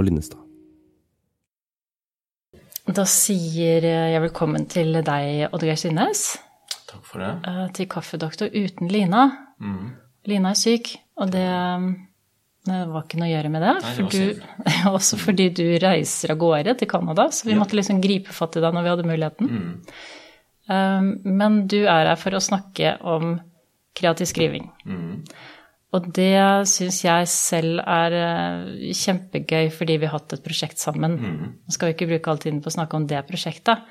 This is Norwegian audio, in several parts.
Og Linnestad. Da sier jeg velkommen til deg, Oddgeir Synnes. Takk for det. eh, Til Kaffedoktor uten Lina. Mm. Lina er syk, og det, det var ikke noe å gjøre med det. Nei, det for var du, også fordi du reiser av gårde til Canada, så vi Ja. måtte liksom gripe fatt i deg når vi hadde muligheten. Mm. Um, Men du er her for å snakke om kreativ skriving. Mm. Og det syns jeg selv er eh, kjempegøy fordi vi har hatt et prosjekt sammen. Mm. Nå skal vi ikke bruke all tiden på å snakke om det prosjektet,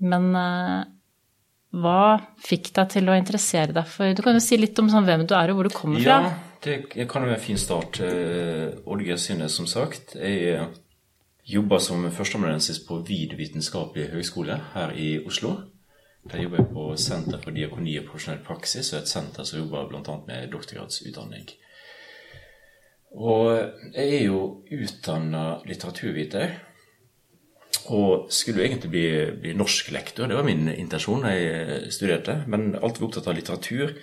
men eh, hva fikk deg til å interessere deg for Du kan jo si litt om sånn hvem du er og hvor du kommer fra. Ja, det kan jo være en fin start. Eh, Oddgeir Synnes, som sagt. Jeg jobber som førsteamanuensis på Vid vitenskapelig høgskole her i Oslo. Der jobber jeg på Senter for diakoni og profesjonell praksis, og et senter som jobber bl.a. med doktorgradsutdanning. Og jeg er jo utdanna litteraturviter. Og skulle egentlig bli, bli norsklektor, det var min intensjon da jeg studerte. Men alltid var opptatt av litteratur,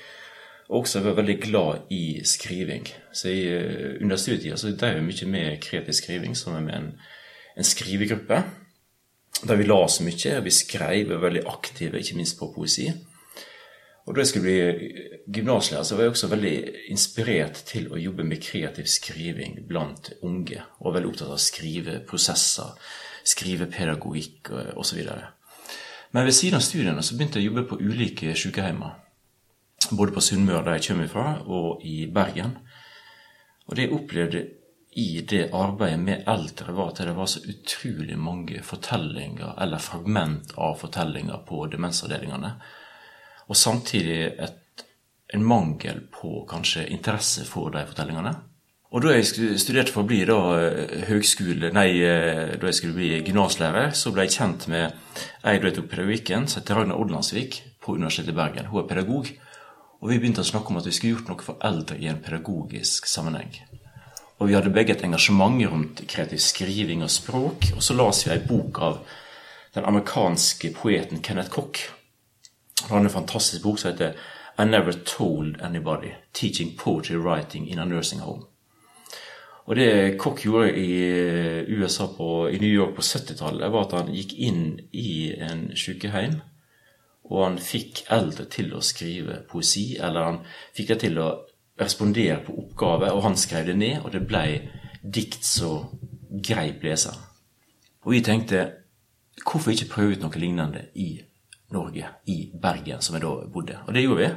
og også var veldig glad i skriving. Så i, eh, under studietida drev jeg mye med kreativ skriving som er med en, en skrivegruppe. Der vi las mye, vi skrev var veldig aktive, ikke minst på poesi. Og da jeg skulle bli gymnaslærer, så var jeg også veldig inspirert til å jobbe med kreativ skriving blant unge. Og veldig opptatt av å skrive prosesser, skrive pedagogikk osv. Men ved siden av studiene så begynte jeg å jobbe på ulike sykehjemmer. Både på Sunnmøre, der jeg kommer fra, og i Bergen. Og det jeg opplevde i det arbeidet med eldre, var at det var så utrolig mange fortellinger, eller fragment av fortellinger, på demensavdelingene. Og samtidig et, en mangel på kanskje interesse for de fortellingene. Og da jeg studerte for å bli da høgskole, nei, da jeg skulle bli gymnaslærer, så ble jeg kjent med ei da jeg pedagogikken, som heter Ragnar Odlandsvik, på Universitetet i Bergen. Hun er pedagog. Og vi begynte å snakke om at vi skulle gjort noe for eldre i en pedagogisk sammenheng. Og vi hadde begge et engasjement rundt kreativ skriving og språk. Og så las vi ei bok av den amerikanske poeten Kenneth Cock. Han hadde en fantastisk bok som heter I Never Told Anybody Teaching Poetry Writing in a Nursing Home. Og det Koch gjorde i USA på, i New York på 70-tallet, var at han gikk inn i en sykehjem, og han fikk eldre til å skrive poesi, eller han fikk det til å respondere på oppgave, og han skrev det ned, og det ble dikt som greip leser. Og vi tenkte hvorfor ikke prøve ut noe lignende i Norge, i Bergen, som jeg da bodde. Og det gjorde vi.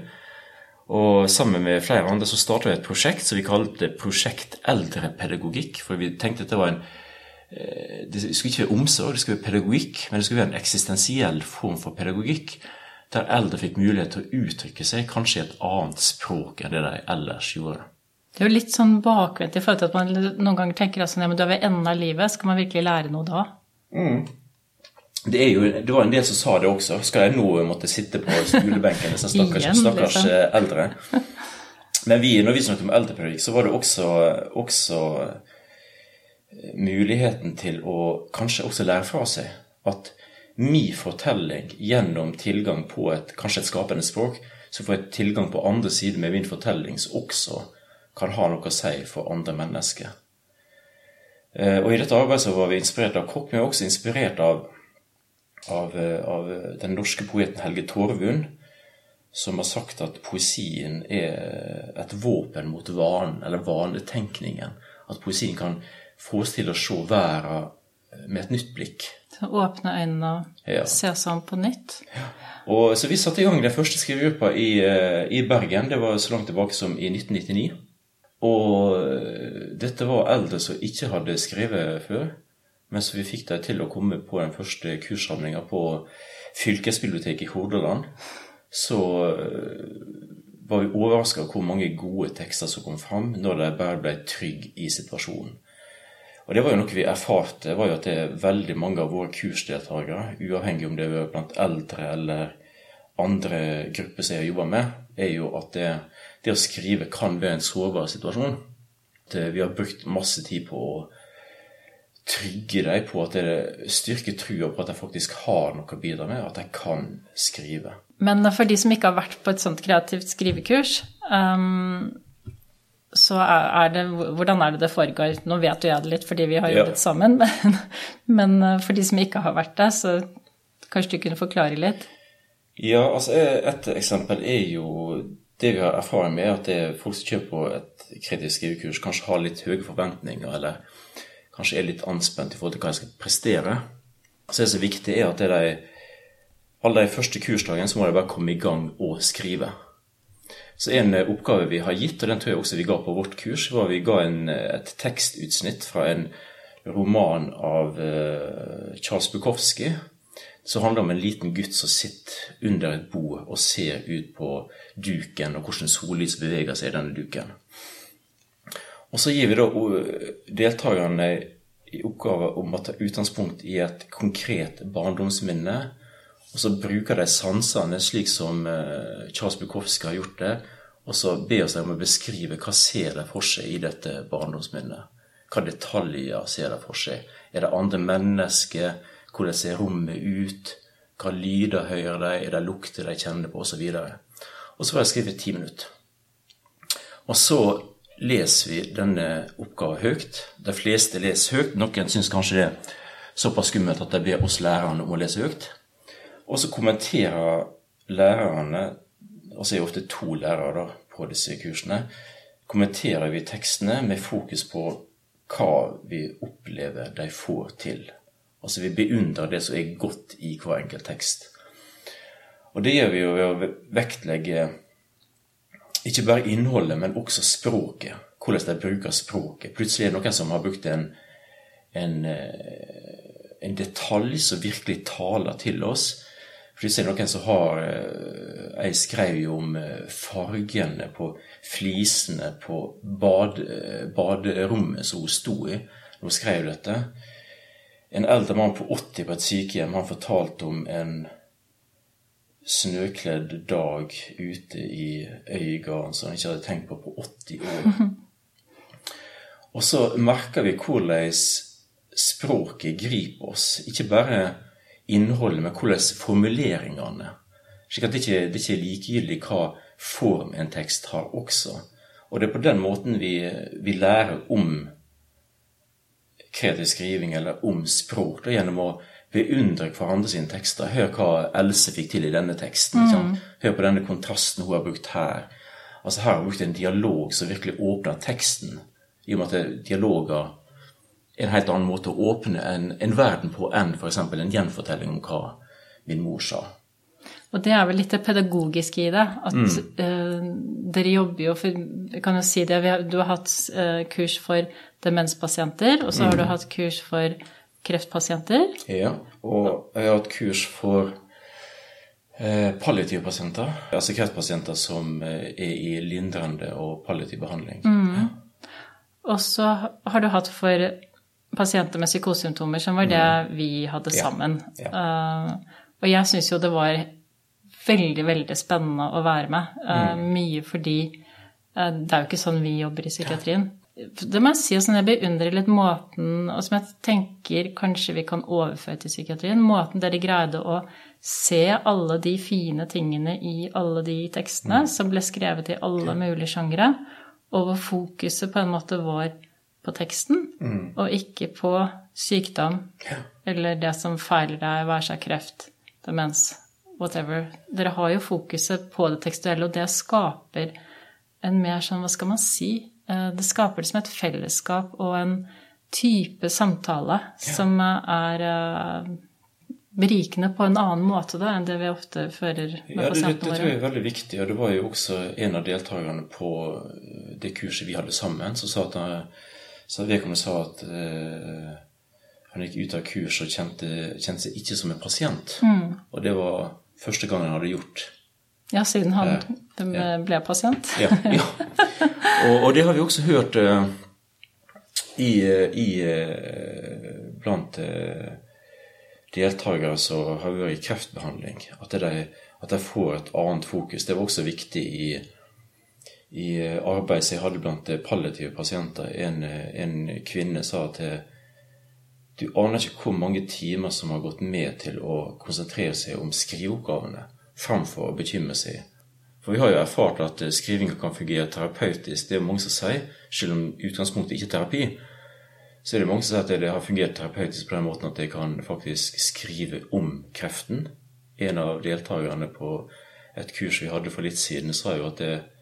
Og sammen med flere andre så starta vi et prosjekt som vi kalte Prosjekt eldrepedagogikk. For vi tenkte at det var en Det skulle ikke være omsorg, det skulle være pedagogikk, men det skulle være en eksistensiell form for pedagogikk. Der eldre fikk mulighet til å uttrykke seg kanskje i et annet språk enn det de ellers gjorde. Det er jo litt sånn bakvendt i forhold til at man noen ganger tenker at altså, ja, men du er ved enden av livet, skal man virkelig lære noe da? Mm. Det, jo, det, var en del som sa det også. Skal jeg nå måtte sitte på skolebenken, disse stakkars, Igjen, stakkars liksom. eh, eldre? Men vi, når vi snakket om eldrepedagogikk, så var det også, også eh, muligheten til å kanskje også lære fra seg at min fortelling gjennom tilgang på et kanskje et skapende språk, så får jeg tilgang på andre sider med min fortelling som også kan ha noe å si for andre mennesker. Eh, Og i dette arbeidet så var vi inspirert av Kokk, men også inspirert av, av, eh, av den norske poeten Helge Torvund, som har sagt at poesien er et våpen mot vanen, eller vanetenkningen. At poesien kan få oss til å se verden med et nytt blikk. Åpne øynene og Ja. se seg om på nytt. Og Så vi satte i gang den første skrivegruppa i, eh, i Bergen. Det var så langt tilbake som i 1999. Og eh, dette var eldre som ikke hadde skrevet før. Men så vi fikk dem til å komme på den første kurssamlinga på fylkesbiblioteket i Hordaland. Så eh, var vi overraska over hvor mange gode tekster som kom fram når de bare ble trygge i situasjonen. Og det var jo noe vi erfarte, var jo at det er veldig mange av våre kursdeltakere, uavhengig om det er blant eldre eller andre grupper som jeg jobber med, er jo at det, det å skrive kan være en sårbar situasjon. At vi har brukt masse tid på å trygge dem på at det styrker trua på at de faktisk har noe å bidra med, at de kan skrive. Men for de som ikke har vært på et sånt kreativt skrivekurs, um, så er det Hvordan er det det foregår? Nå vet jo jeg det litt fordi vi har Ja. jobbet sammen, men, men eh, for de som ikke har vært der, så kanskje du kunne forklare litt? Ja, altså et eksempel er jo det vi har erfaring med, at det er folk som kjøper på et kritisk skrivekurs, kanskje har litt høye forventninger, eller kanskje er litt anspent i forhold til hva de skal prestere. Så det som er viktig, er at det er de, alle de første kursdagene så må de bare komme i gang og skrive. Så en eh, oppgave vi har gitt, og den tror jeg også vi ga på vårt kurs, var at vi ga en, eh, et tekstutsnitt fra en roman av eh, Charles Bukowski, som handler om en liten gutt som sitter under et bord og ser ut på duken, og hvordan sollys beveger seg i denne duken. Og så gir vi da deltakerne i oppgave om å ta utgangspunkt i et konkret barndomsminne, og så bruker de sansene slik som eh, Charles Bukowski har gjort det, og så ber oss om å beskrive hva ser de for seg i dette barndomsminnet. Hva detaljer ser de for seg? Er det andre mennesker? Hvordan ser rommet ut? Hva lyder hører de? Er det lukter de kjenner på? Og så videre. Og så får jeg skrive ti minutter. Og så leser vi denne oppgaven høyt. De fleste leser høyt. Noen syns kanskje det er såpass skummelt at de ber oss lærerne om å lese høyt. Og så kommenterer lærerne, og så er det ofte to lærere da, på disse kursene, kommenterer vi tekstene med fokus på hva vi opplever de får til. Altså vi beundrer det som er godt i hver enkelt tekst. Og det gjør vi jo ved å vektlegge ikke bare innholdet, men også språket. Hvordan de bruker språket. Plutselig er det noen som har brukt en, en, eh, en detalj som virkelig taler til oss. Plutselig er det noen som har eh, Jeg skrev jo om eh, fargene på flisene på bad, eh, baderommet som hun sto i da hun skrev dette. En eldre mann på 80 på et sykehjem han fortalte om en snøkledd dag ute i Øygarden som han ikke hadde tenkt på på 80 år. Og så merker vi hvordan språket griper oss. Ikke bare innholdet, men hvordan formuleringene. Slik at det ikke det ikke er likegyldig hva form en tekst har også. Og det er på den måten vi, vi lærer om kreativ skriving eller om språk, da, gjennom å beundre hverandre sine tekster. Hør hva Else fikk til i denne teksten. Mm. Hør på denne kontrasten hun har brukt her. Altså Her har hun brukt en dialog som virkelig åpner teksten, i og med at dialoger er en helt annen måte å åpne en, en verden på enn f.eks. en gjenfortelling om hva min mor sa. Og det er vel litt det pedagogiske i det. At eh, dere jobber jo for Jeg kan jo si det. Vi har, du har hatt eh, kurs for demenspasienter, og så har du hatt kurs for kreftpasienter. Ja, og jeg har hatt kurs for eh, palliative pasienter. Altså kreftpasienter som eh, er i lindrende og palliativ behandling. Ja. Og så har du hatt for pasienter med psykosesymptomer, som var det vi hadde sammen. Ja. Eh, og jeg syns jo det var veldig, veldig spennende å være med. Eh, Mye fordi uh, det er jo ikke sånn vi jobber i psykiatrien. Det må jeg si, sånn jeg beundrer litt måten, og som jeg tenker kanskje vi kan overføre til psykiatrien, måten dere greide å se alle de fine tingene i alle de tekstene som ble skrevet i alle mulige sjangre, og hvor fokuset på en måte var på teksten, og ikke på sykdom eller det som feiler deg, være seg kreft, demens, whatever. Dere har jo fokuset på det tekstuelle, og det skaper en mer sånn, hva skal man si, eh, det skaper det som et fellesskap og en type samtale som er eh, berikende på en annen måte da, enn det vi ofte fører med Ja, det, det, det tror jeg er veldig viktig. Og det var jo også en av deltakerne på eh, det kurset vi hadde sammen, som sa at han, så vedkommende sa at eh, han gikk ut av kurs og kjente, kjente seg ikke som en pasient. Mm. Og det var første gang han hadde gjort Ja, siden han Ja. eh, ble pasient. Ja. ja. Og, og det har vi også hørt eh, i, eh, i eh, blant eh, deltakere som har vært i kreftbehandling, at de, at de får et annet fokus. Det var også viktig i, i arbeid som jeg hadde blant eh, palliative pasienter. En, eh, en kvinne sa eh, du aner ikke hvor mange timer som har gått med til å konsentrere seg om skriveoppgavene, fremfor å bekymre seg For vi har jo erfart at eh, skrivinga kan fungere terapeutisk. Det er mange som sier, selv om utgangspunktet ikke er terapi, så er det mange som sier at det har fungert terapeutisk på den måten at jeg kan faktisk skrive om kreften. En av deltakerne på et kurs vi hadde for litt siden, sa jo at det, eh,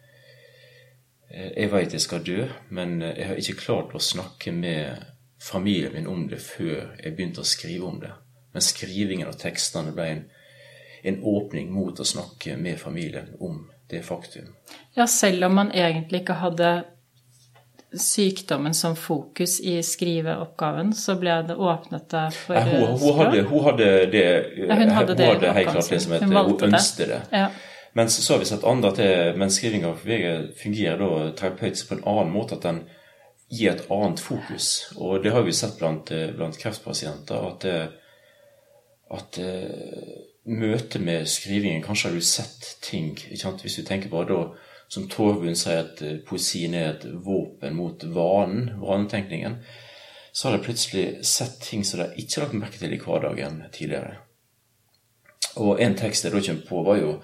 jeg veit jeg skal dø, men jeg har ikke klart å snakke med familien min om det før jeg begynte å skrive om det. Men skrivingen av tekstene ble en, en åpning mot å snakke med familien om det faktum. Ja, selv om man egentlig ikke hadde sykdommen som fokus i skriveoppgaven, så ble det åpnet det for Nei, hun, hun, hadde, hun hadde det ja, hun hadde, det hadde helt klart det som et, hun, hun ønsket det. Ja. Men så har vi sett andre at men VG fungerer da terapeutisk på en annen måte. At den gir et annet fokus. Og det har vi sett blant, blant kreftpasienter. At, at møtet med skrivingen Kanskje har du sett ting Hvis du tenker bare da, som Torvund sier, at eh, poesien er et våpen mot vanen, vanetenkningen, så har de plutselig sett ting som de ikke har lagt merke til i hverdagen tidligere. Og en tekst jeg da kommer på, var jo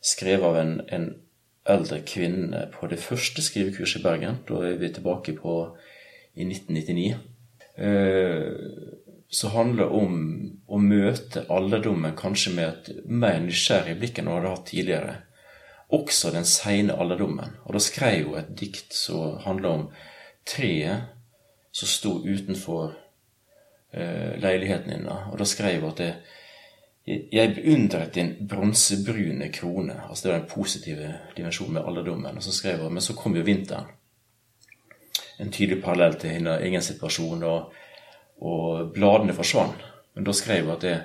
skrevet av en, en eldre kvinne på det første skrivekurset i Bergen. Da er vi tilbake på i 1999. Eh, som handler om å møte alderdommen kanskje med et mer nysgjerrig blikk enn hun hadde hatt tidligere. Også den seine alderdommen. Og da skrev hun et dikt som handler om treet som sto utenfor eh, leiligheten hennes. Og da skrev hun at det, jeg beundret din bronsebrune krone. Altså Det var den positive dimensjonen med alderdommen. Og så skrev hun, Men så kom jo vinteren. En tydelig parallell til hennes egen situasjon. og og bladene forsvant. Men da skrev hun at det,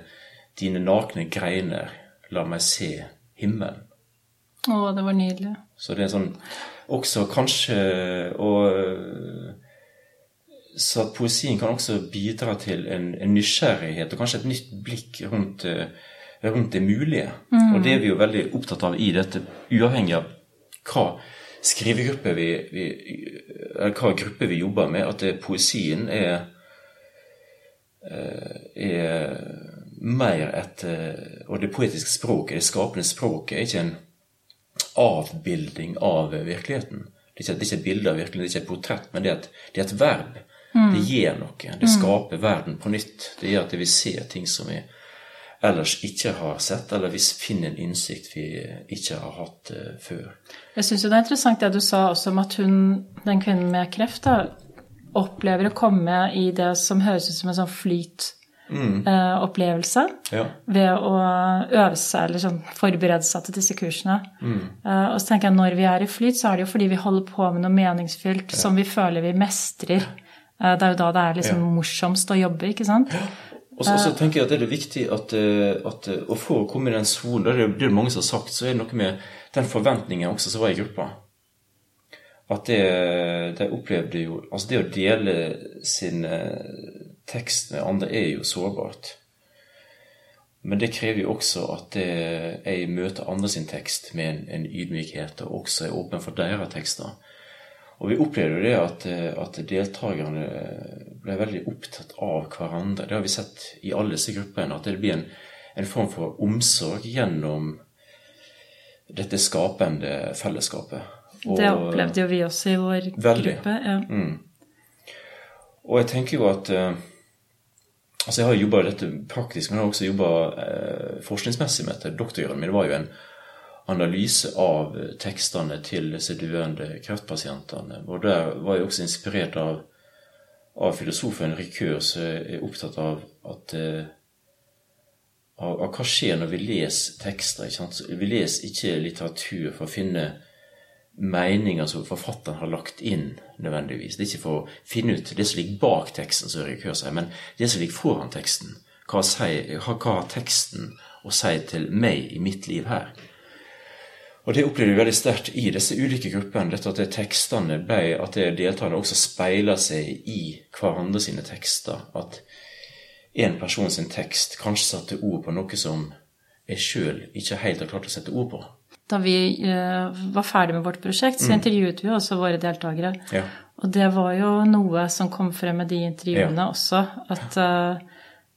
dine nakne greiner la meg se himmelen. Å, det var nydelig. Så det er sånn også kanskje og Så poesien kan også bidra til en, en nysgjerrighet og kanskje et nytt blikk rundt, rundt det mulige. Mm. Og det er vi jo veldig opptatt av i dette, uavhengig av hva skrivegruppe vi, vi, hva gruppe vi jobber med, at det, poesien er Eh, er mer et eh, Og det poetiske språket, det skapende språket, er ikke en avbilding av virkeligheten. Det er ikke, det er ikke et bilde av virkeligheten, det er ikke et portrett, men det er et, det er et verb. Mm. Det gir noe. Det mm. skaper verden på nytt. Det gjør at vi ser ting som vi ellers ikke har sett, eller vi finner en innsikt vi ikke har hatt uh, før. Jeg syns det er interessant det du sa også om at hun, den kvinnen med kreft, da, opplever å komme i det som høres ut som en sånn flyt. mm. uh, ja. ved å øve seg eller sånn forberede seg til disse kursene. Mm. Uh, og så tenker jeg når vi er i flyt, så er det jo fordi vi holder på med noe meningsfylt ja. som vi føler vi mestrer. Uh, det er jo da det er liksom ja. morsomst å jobbe, ikke sant? Og så, tenker jeg at det er viktig at, at å for å komme i den sonen, det er det mange som har sagt, så er det noe med den forventningen også som var i gruppa at det, de opplevde jo Altså, det å dele sin eh, tekst med andre er jo sårbart. Men det krever jo også at jeg møter andre sin tekst med en, en ydmykhet, og også er åpen for deres tekster. Og vi opplevde jo det at, at deltakerne ble veldig opptatt av hverandre. Det har vi sett i alle disse gruppene, at det blir en, en form for omsorg gjennom dette skapende fellesskapet. Og, det opplevde jo vi også i vår veldig. gruppe. Ja. Mm. Og jeg tenker jo at uh, Altså, jeg har jobba dette praktisk, men jeg har også jobba forskningsmessig med dette. Doktorgraden min var jo en analyse av tekstene til disse døende kreftpasientene. Og der var jeg også inspirert av, av filosofen Rikør, som er opptatt av at uh, av, av, hva skjer når vi leser tekster. Vi leser ikke litteratur for å finne meninger som forfatteren har lagt inn, nødvendigvis. Det er ikke for å finne ut det som ligger bak teksten, som Rikør sier, men det som ligger foran teksten. Hva, sier, hva har teksten å si til meg i mitt liv her? Og Det opplevde vi veldig sterkt i disse ulike gruppene. dette At det tekstene ble, at det deltakerne også speiler seg i hverandre sine tekster. At en person sin tekst kanskje satte ord på noe som jeg sjøl ikke helt har klart å sette ord på da vi uh, var ferdig med vårt prosjekt, så mm. intervjuet vi også våre deltakere. Ja. Og det var jo noe som kom frem med de intervjuene ja. også, at uh,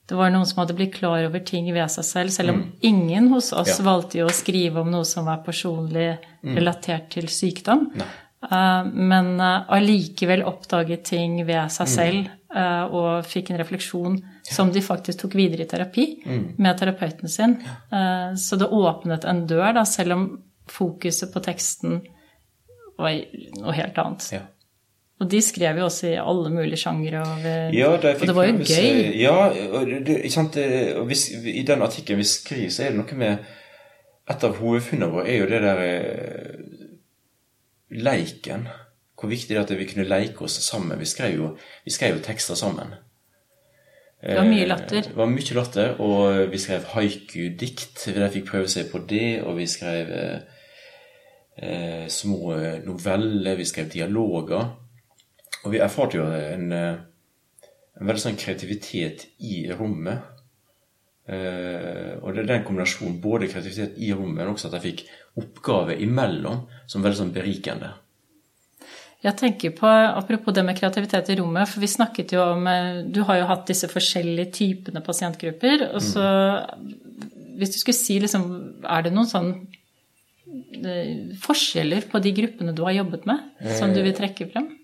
det var noen som hadde blitt klar over ting ved seg selv, selv om ingen hos oss Ja. valgte jo å skrive om noe som var personlig relatert til sykdom. Eh, men eh, allikevel oppdaget ting ved seg selv uh, og fikk en refleksjon som de faktisk tok videre i terapi med terapeuten sin. Så det åpnet en dør, da, selv om fokuset på teksten var noe helt annet. Ja. Og de skrev jo også i alle mulige sjangre. Og, Ja, de og det var jo prøve gøy. Ja, og ikke sant? det- og hvis, I den artikkelen vi skriver, så er det noe med Et av hovedfunnene våre er jo det der eh, leiken. Hvor viktig det er at vi kunne leke oss sammen. Vi skrev jo, vi skrev jo tekster sammen. Det var mye Eh, latter. Det var mye latter, og vi skrev haiku-dikt. De fikk prøve seg på det, og vi skrev eh, eh, små noveller, vi skrev dialoger. Og vi erfarte jo en, eh, en veldig sånn kreativitet i rommet. Uh, og det er den kombinasjonen, både kreativitet i rommet, men også at jeg fikk oppgave imellom, som veldig sånn berikende. Jeg tenker på, Apropos det med kreativitet i rommet, for vi snakket jo om eh, Du har jo hatt disse forskjellige typene pasientgrupper. og så Hvis du skulle si liksom Er det noen sånn forskjeller på de gruppene du har jobbet med, som du vil trekke frem?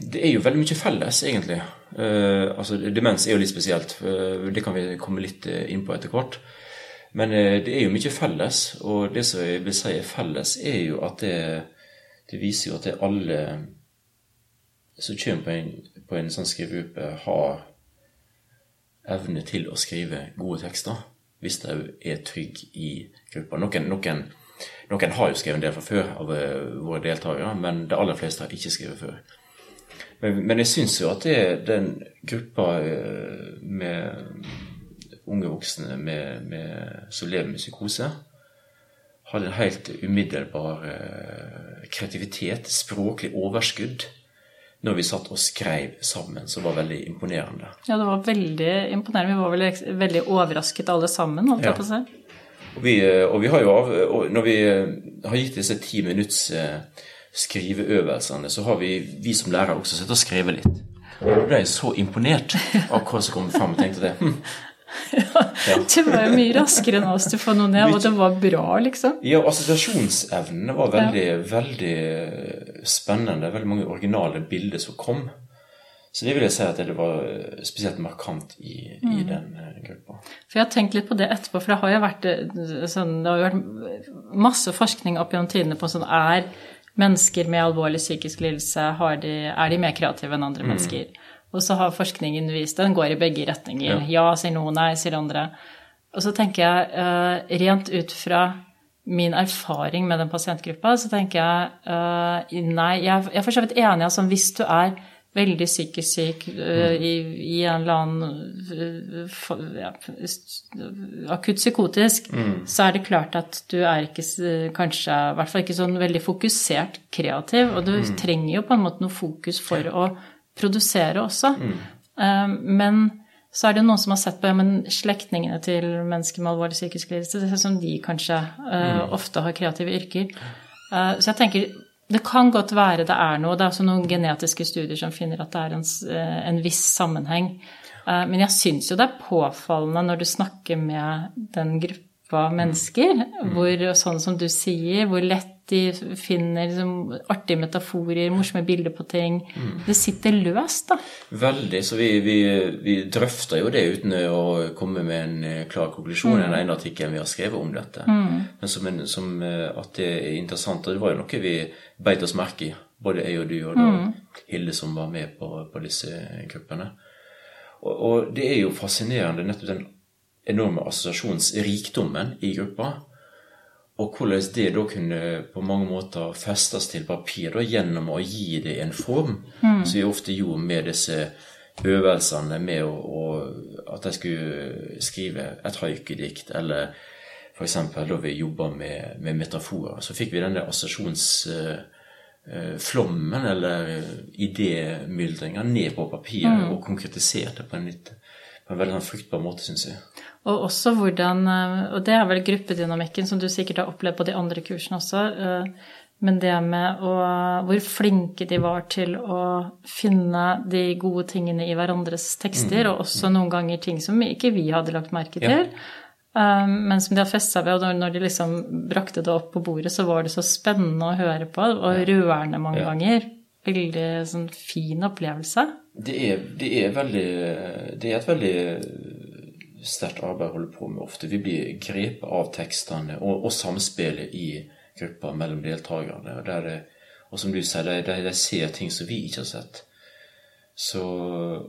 Det er jo veldig mye felles, egentlig. Eh, altså, demens er jo litt spesielt. eh, det kan vi komme litt eh, inn på etter hvert. Men eh, det er jo mye felles, og det som jeg vil si er felles, er jo at det, det viser jo at det alle som kommer på en, på en sånn skrivegruppe, har evne til å skrive gode tekster. Hvis de er trygge i gruppa. Noen, noen, noen har jo skrevet en del fra før av eh, våre deltakere, men de aller fleste har ikke skrevet før. Men, men jeg syns jo at det, den gruppa eh, med unge voksne med, med, som lever med psykose, hadde en helt umiddelbar eh, kreativitet, språklig overskudd, når vi satt og skrev sammen, som var veldig imponerende. Ja, det var veldig imponerende. Vi var vel veldig overrasket alle sammen, holdt jeg på å si. Og vi, eh, og vi har jo av, og når vi har gitt disse ti minutts eh, skriveøvelsene, så har vi, vi som lærere også sittet og skrevet litt. Og da ble jeg så imponert av hva som kom fram, og tenkte det. Hm, Du var jo mye raskere enn oss til å få noe ned, og det var bra, liksom. Ja, assosiasjonsevnene var veldig, veldig spennende. Veldig mange originale bilder som kom. Så det vil jeg si at det var spesielt markant i, i den eh, gruppa. For jeg har tenkt litt på det etterpå, for det har jo vært, eh, sånn, det har vært masse forskning opp gjennom tidene på sånn Er mennesker med alvorlig psykisk lidelse har de, er de mer kreative enn andre mennesker? Og så har forskningen vist Den går i begge retninger. Ja, sier noen, nei, sier andre. Og så tenker jeg, eh, rent ut fra min erfaring med den pasientgruppa, så tenker jeg eh, nei, jeg, er for så vidt enig. altså Hvis du er veldig psykisk syk uh, i, i en eller annen uh, ja, akutt psykotisk, så er det klart at du er ikke kanskje i hvert fall ikke sånn veldig fokusert kreativ, og du trenger jo på en måte noe fokus for å produsere også. Eh, men så er det noen som har sett på ja, men slektningene til mennesker med alvorlig psykisk lidelse, det sånn som de kanskje eh, ofte har kreative yrker. Eh, så jeg tenker det kan godt være det er noe. Det er også noen genetiske studier som finner at det er en, eh, en viss sammenheng. Eh, men jeg syns jo det er påfallende når du snakker med den gruppa mennesker, hvor sånn som du sier, hvor lett de finner liksom, artige metaforer, morsomme bilder på ting. Det sitter løst, da. Veldig. Så vi, vi, vi drøfter jo det uten å komme med en eh, klar konklusjon i den ene artikkelen vi har skrevet om dette. Men som, en, som eh, at det er interessant. Og det var jo noe vi beit oss merke i, både jeg og du og da Hilde som var med på, på disse gruppene. Og, og det er jo fascinerende nettopp den enorme assosiasjonsrikdommen i gruppa. Og hvordan det da kunne på mange måter festes til papir da, gjennom å gi det en form, som vi ofte gjorde med disse øvelsene med å, å, at jeg skulle skrive et haikudikt, eller f.eks. da vi jobba med, med metaforer, så fikk vi denne assosiasjonsflommen, eller idémyldringa, ned på papiret og konkretiserte på en, litt, på en veldig sånn fruktbar måte, syns jeg. Og også hvordan eh, Og det er vel gruppedynamikken som du sikkert har opplevd på de andre kursene også. eh, Men det med å, hvor flinke de var til å finne de gode tingene i hverandres tekster, og også noen ganger ting som ikke vi hadde lagt merke til. Ja. men som de har festa ved, og når de liksom brakte det opp på bordet, så var det så spennende å høre på, og rørende mange Ja. ganger. Veldig sånn fin opplevelse. Det er, det er veldig Det er et veldig sterkt arbeid holder på med ofte. Vi blir grepet av tekstene og, og samspillet i gruppa mellom deltakerne. Og, det- og som du sier, de, de, de ser ting som vi ikke har sett. Så,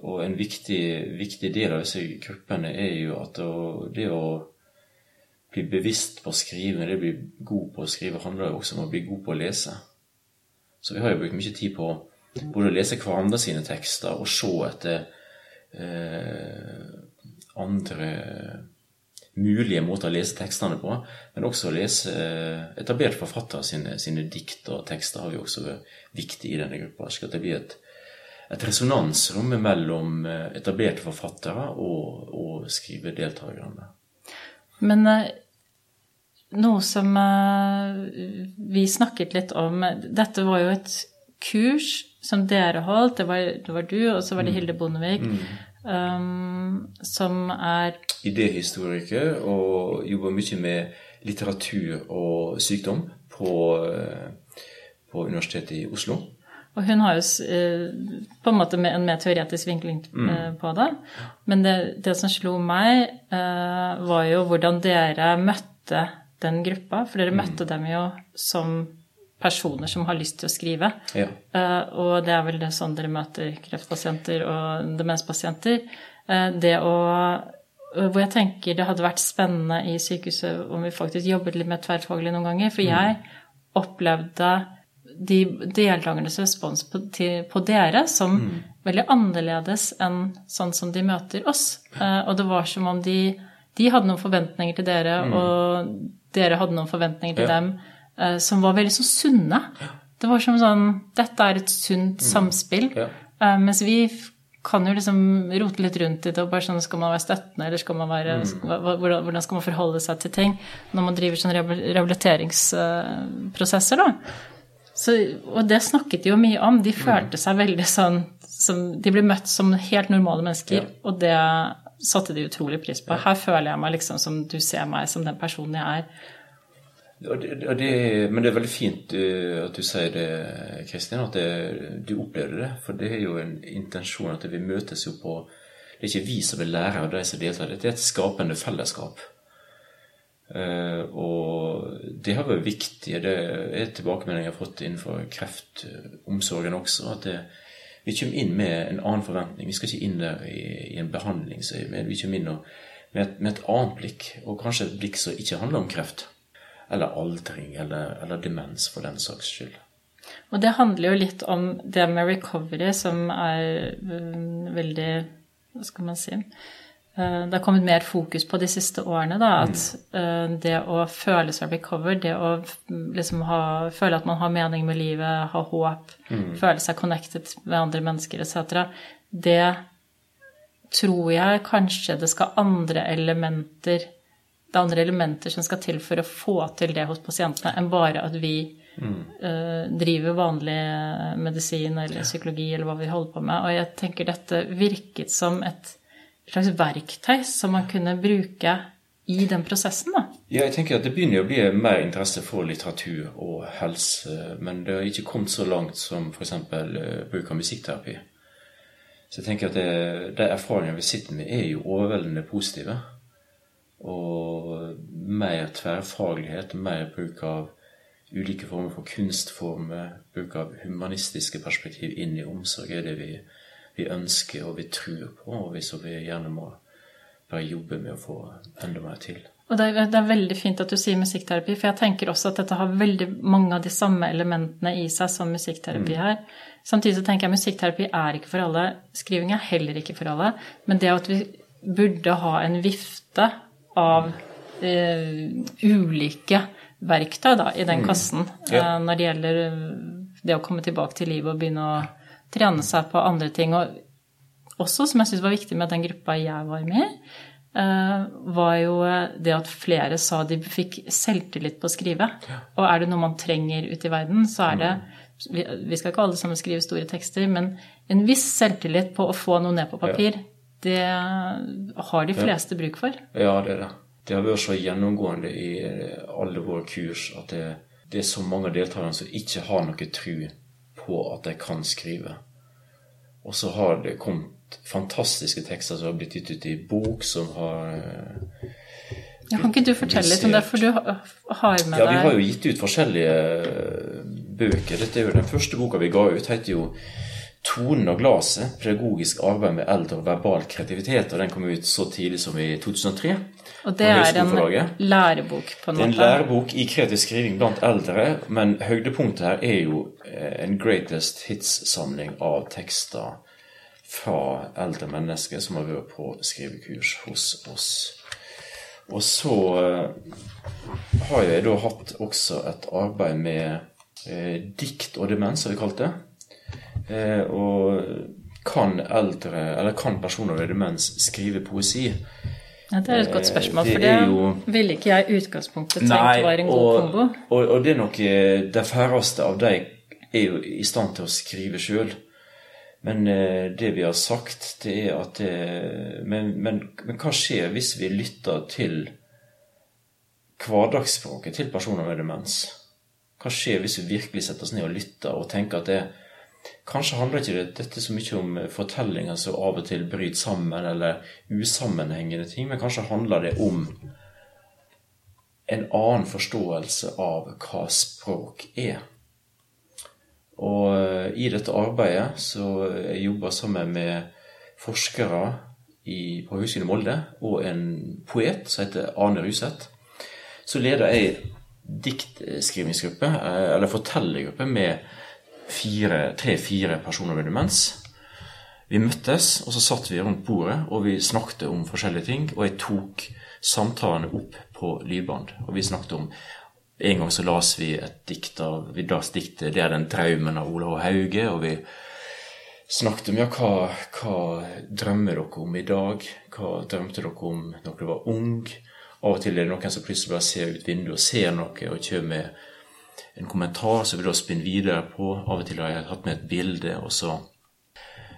og en viktig, viktig del av disse gruppene er jo at det å bli bevisst på å skrive, det å bli god på å skrive, handler jo også om å bli god på å lese. Så vi har jo brukt mye tid på både å lese hverandre sine tekster og se etter eh, andre mulige måter å lese tekstene på, men også å lese eh, etablerte forfattere sine, sine dikt og tekster har jo også vært viktig i denne gruppa. slik at det blir et, et resonansrom mellom eh, etablerte forfattere og, og skrivedeltakerne. Men eh, noe som vi snakket litt om Dette var jo et kurs som dere holdt. Det var, det var du, og så var det Hilde Bondevik. Um, som er Idéhistoriker og jobber mye med litteratur og sykdom på, eh, på Universitetet i Oslo. Og hun har jo eh, på en måte en mer teoretisk vinkling eh, på det. Men det, det som slo meg, var jo hvordan dere møtte den gruppa. For dere møtte dem jo som personer som har lyst til å skrive. Ja. Uh, og det er vel det sånn dere møter kreftpasienter og demenspasienter. Uh, det å Hvor jeg tenker det hadde vært spennende i sykehuset om vi faktisk jobbet litt mer tverrfaglig noen ganger. For jeg opplevde de deltakernes respons på, til, på dere som veldig annerledes enn sånn som de møter oss. Uh, og det var som om de, de hadde noen forventninger til dere, og dere hadde noen forventninger til Ja. dem, eh, som var veldig så sunne. Det var som sånn Dette er et sunt samspill. Ja. Eh, mens vi kan jo liksom rote litt rundt i det, og bare sånn Skal man være støttende, eller skal man være hva- hvordan, hvordan skal man forholde seg til ting når man driver sånne rehabiliteringsprosesser, da? Så, og det snakket de jo mye om. De følte seg veldig sånn som, De ble møtt som helt normale mennesker, Ja. og det satte de utrolig pris på. Her føler jeg meg liksom som du ser meg som den personen jeg er. Det, det, men det er veldig fint uh, at du sier det, Kristin, at det, du opplevde det. For det er jo en intensjon at vi møtes jo på Det er ikke vi som er lærere, de som deltar. Det er et skapende fellesskap. Eh, og det har vært viktig. Det er tilbakemeldinger jeg har fått innenfor kreftomsorgen også. At vi kommer inn med en annen forventning. Vi skal ikke inn der i, i en behandlingsøyemed. Vi kommer inn og, med, et, med et annet blikk, og kanskje et blikk som ikke handler om kreft. Eller aldring, eller, eller demens, for den saks skyld. Og det handler jo litt om det med recovery, som er mm, veldig Hva skal man si? Eh, Det har kommet mer fokus på de siste årene, da. At eh, det å føle seg recovered, det å mm, liksom ha, føle at man har mening med livet, ha håp, føle seg connected med andre mennesker etc., det tror jeg kanskje det skal andre elementer det er andre elementer som skal til for å få til det hos pasientene, enn bare at vi eh, driver vanlig medisin eller psykologi eller hva vi holder på med. Og jeg tenker dette virket som et slags verktøy som man kunne bruke i den prosessen, da. Ja, jeg tenker at Det begynner å bli mer interesse for litteratur og helse, men det har ikke kommet så langt som f.eks. bruk av musikkterapi. Så jeg tenker at det, de erfaringene vi sitter med, er jo overveldende positive. Og mer tverrfaglighet, mer bruk av ulike former for kunstformer, bruk av humanistiske perspektiv inn i omsorg, er det vi, vi ønsker og vi tror på, og vi så vi gjerne må bare jobbe med å få enda mer til. Og det er, det er veldig fint at du sier musikkterapi, for jeg tenker også at dette har veldig mange av de samme elementene i seg som musikkterapi her. Samtidig så tenker jeg musikkterapi er ikke for alle, skriving er heller ikke for alle, men det at vi burde ha en vifte av eh, ulike verktøy da, i den kassen Ja. eh, når det gjelder eh, det å komme tilbake til livet og begynne å trene seg på andre ting. Og også, som jeg syns var viktig med den gruppa jeg var med i, eh, var jo det at flere sa de fikk selvtillit på å skrive. Og er det noe man trenger ute i verden, så er det vi, vi skal ikke alle sammen skrive store tekster, men en viss selvtillit på å få noe ned på papir, det har de fleste bruk for. Ja, det er det. Det har vært så gjennomgående i alle våre kurs at det, det er så mange av deltakerne som ikke har noe tro på at de kan skrive. Og så har det kommet fantastiske tekster som har blitt gitt ut i bok, som har ja, Kan ikke du fortelle litt om det, for du har med deg Ja, vi har jo gitt ut forskjellige bøker. Dette er jo Den første boka vi ga ut, heter jo 'Tonen og glaset pedagogisk arbeid med eldre og verbal kreativitet'. og Den kom ut så tidlig som i 2003. Og det er en lærebok, på en måte? Det er en lærebok i kreativ skriving blant eldre, men høydepunktet her er jo eh, en greatest hits-samling av tekster fra eldre mennesker som har vært på skrivekurs hos oss. Og så eh, har jeg da hatt også et arbeid med eh, dikt og demens, har vi kalt det. Eh, og kan eldre, eller kan personer med demens skrive poesi? Ja, Det er et godt spørsmål, for det, det jo, ville ikke jeg i utgangspunktet tenkt nei, var en god og, kombo. Og, og, det er nok eh, De færreste av de er jo i stand til å skrive sjøl. Men eh, det vi har sagt, det er at det, men, men, men hva skjer hvis vi lytter til hverdagsspråket til personer med demens? Hva skjer hvis vi virkelig setter oss ned og lytter og tenker at det Kanskje handler ikke dette så mye om fortellinger som av og til bryter sammen, eller usammenhengende ting, men kanskje handler det om en annen forståelse av hva språk er. Og eh, i dette arbeidet så jeg jobber sammen med forskere i, på Høgskolen i Molde og en poet som heter Arne Ruseth. Så leder jeg diktskrivingsgruppe, eh, eller fortellergruppe, med tre-fire personer med demens. Vi møttes, og så satt vi rundt bordet og vi snakket om forskjellige ting. Og jeg tok samtalene opp på lydbånd. Og vi snakket om En gang så las vi et dikt av vi las diktet 'Det er den draumen' av Olav Hauge. Og vi snakket om ja, hva, hva drømmer dere om i dag? Hva drømte dere om når dere var ung? Av og til er det noen som plutselig bare ser ut vinduet og ser noe og kommer med en kommentar som vi da spinner videre på. Av og til har jeg hatt med et bilde, og så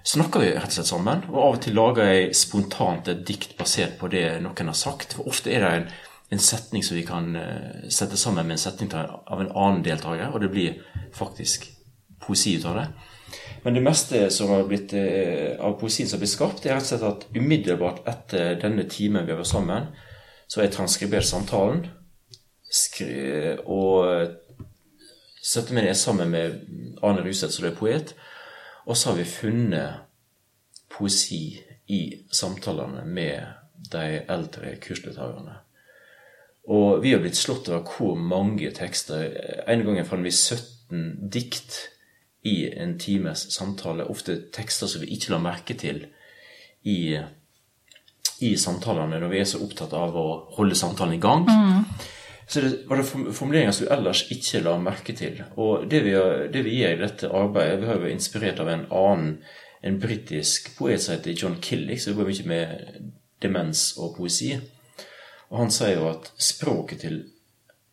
snakker vi rett og slett sammen. Og av og til lager jeg spontant et dikt basert på det noen har sagt. For ofte er det en, en setning som vi kan uh, sette sammen med en setning av en annen deltaker, og det blir faktisk poesi ut av det. Men det meste som har blitt, uh, av poesien som har blitt skapt, er rett og slett at umiddelbart etter denne timen vi har vært sammen, så har jeg transkribert samtalen og satte meg ned sammen med Arne Ruseth, som er poet, og så har vi funnet poesi i samtalene med de eldre kursdeltakerne. Og vi har blitt slått over hvor mange tekster En gang fant vi 17 dikt i en times samtale. Ofte tekster som vi ikke la merke til i i samtalene når vi er så opptatt av å holde samtalen i gang. Mm. Så det var det formuleringer som du ellers ikke la merke til. Og det vi, det vi gjør i dette arbeidet Vi har jo vært inspirert av en annen, en britisk poet som heter John Killick, som jobber mye med demens og poesi. Og han sier jo at språket til